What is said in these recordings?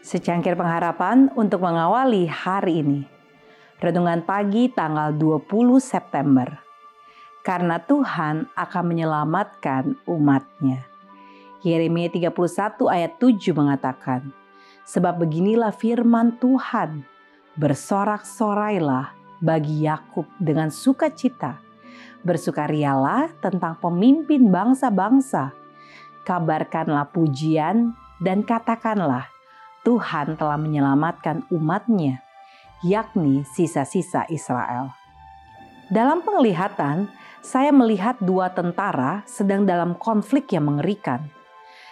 Secangkir pengharapan untuk mengawali hari ini. Renungan pagi tanggal 20 September. Karena Tuhan akan menyelamatkan umatnya. Yeremia 31 ayat 7 mengatakan, Sebab beginilah firman Tuhan, bersorak-sorailah bagi Yakub dengan sukacita. Bersukarialah tentang pemimpin bangsa-bangsa. Kabarkanlah pujian dan katakanlah, Tuhan telah menyelamatkan umatnya, yakni sisa-sisa Israel. Dalam penglihatan, saya melihat dua tentara sedang dalam konflik yang mengerikan.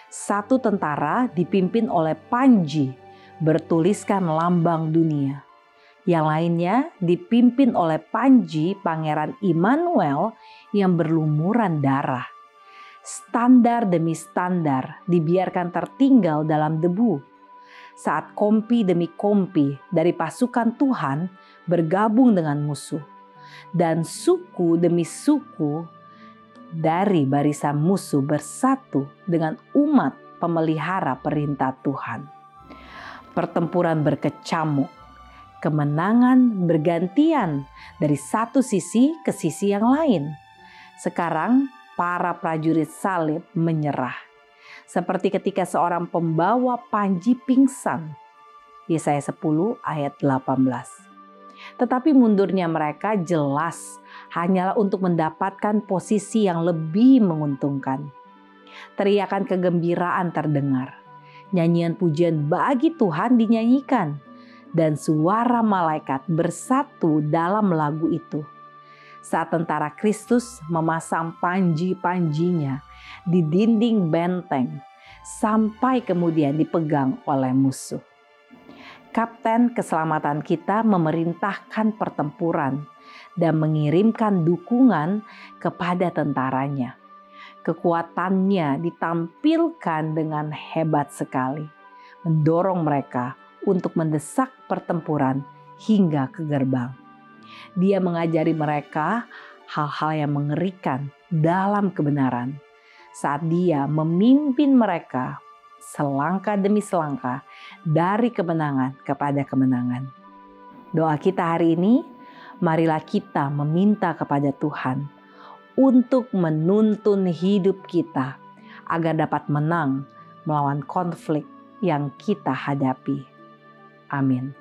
Satu tentara dipimpin oleh Panji, bertuliskan lambang dunia. Yang lainnya dipimpin oleh Panji Pangeran Immanuel yang berlumuran darah. Standar demi standar dibiarkan tertinggal dalam debu saat kompi demi kompi dari pasukan Tuhan bergabung dengan musuh, dan suku demi suku dari barisan musuh bersatu dengan umat pemelihara perintah Tuhan. Pertempuran berkecamuk, kemenangan bergantian dari satu sisi ke sisi yang lain. Sekarang para prajurit salib menyerah seperti ketika seorang pembawa panji pingsan. Yesaya 10 ayat 18. Tetapi mundurnya mereka jelas hanyalah untuk mendapatkan posisi yang lebih menguntungkan. Teriakan kegembiraan terdengar. Nyanyian pujian bagi Tuhan dinyanyikan dan suara malaikat bersatu dalam lagu itu. Saat tentara Kristus memasang panji-panjinya di dinding benteng sampai kemudian dipegang oleh musuh. Kapten keselamatan kita memerintahkan pertempuran dan mengirimkan dukungan kepada tentaranya. Kekuatannya ditampilkan dengan hebat sekali, mendorong mereka untuk mendesak pertempuran hingga ke gerbang. Dia mengajari mereka hal-hal yang mengerikan dalam kebenaran saat dia memimpin mereka selangkah demi selangkah dari kemenangan kepada kemenangan. Doa kita hari ini, marilah kita meminta kepada Tuhan untuk menuntun hidup kita agar dapat menang melawan konflik yang kita hadapi. Amin.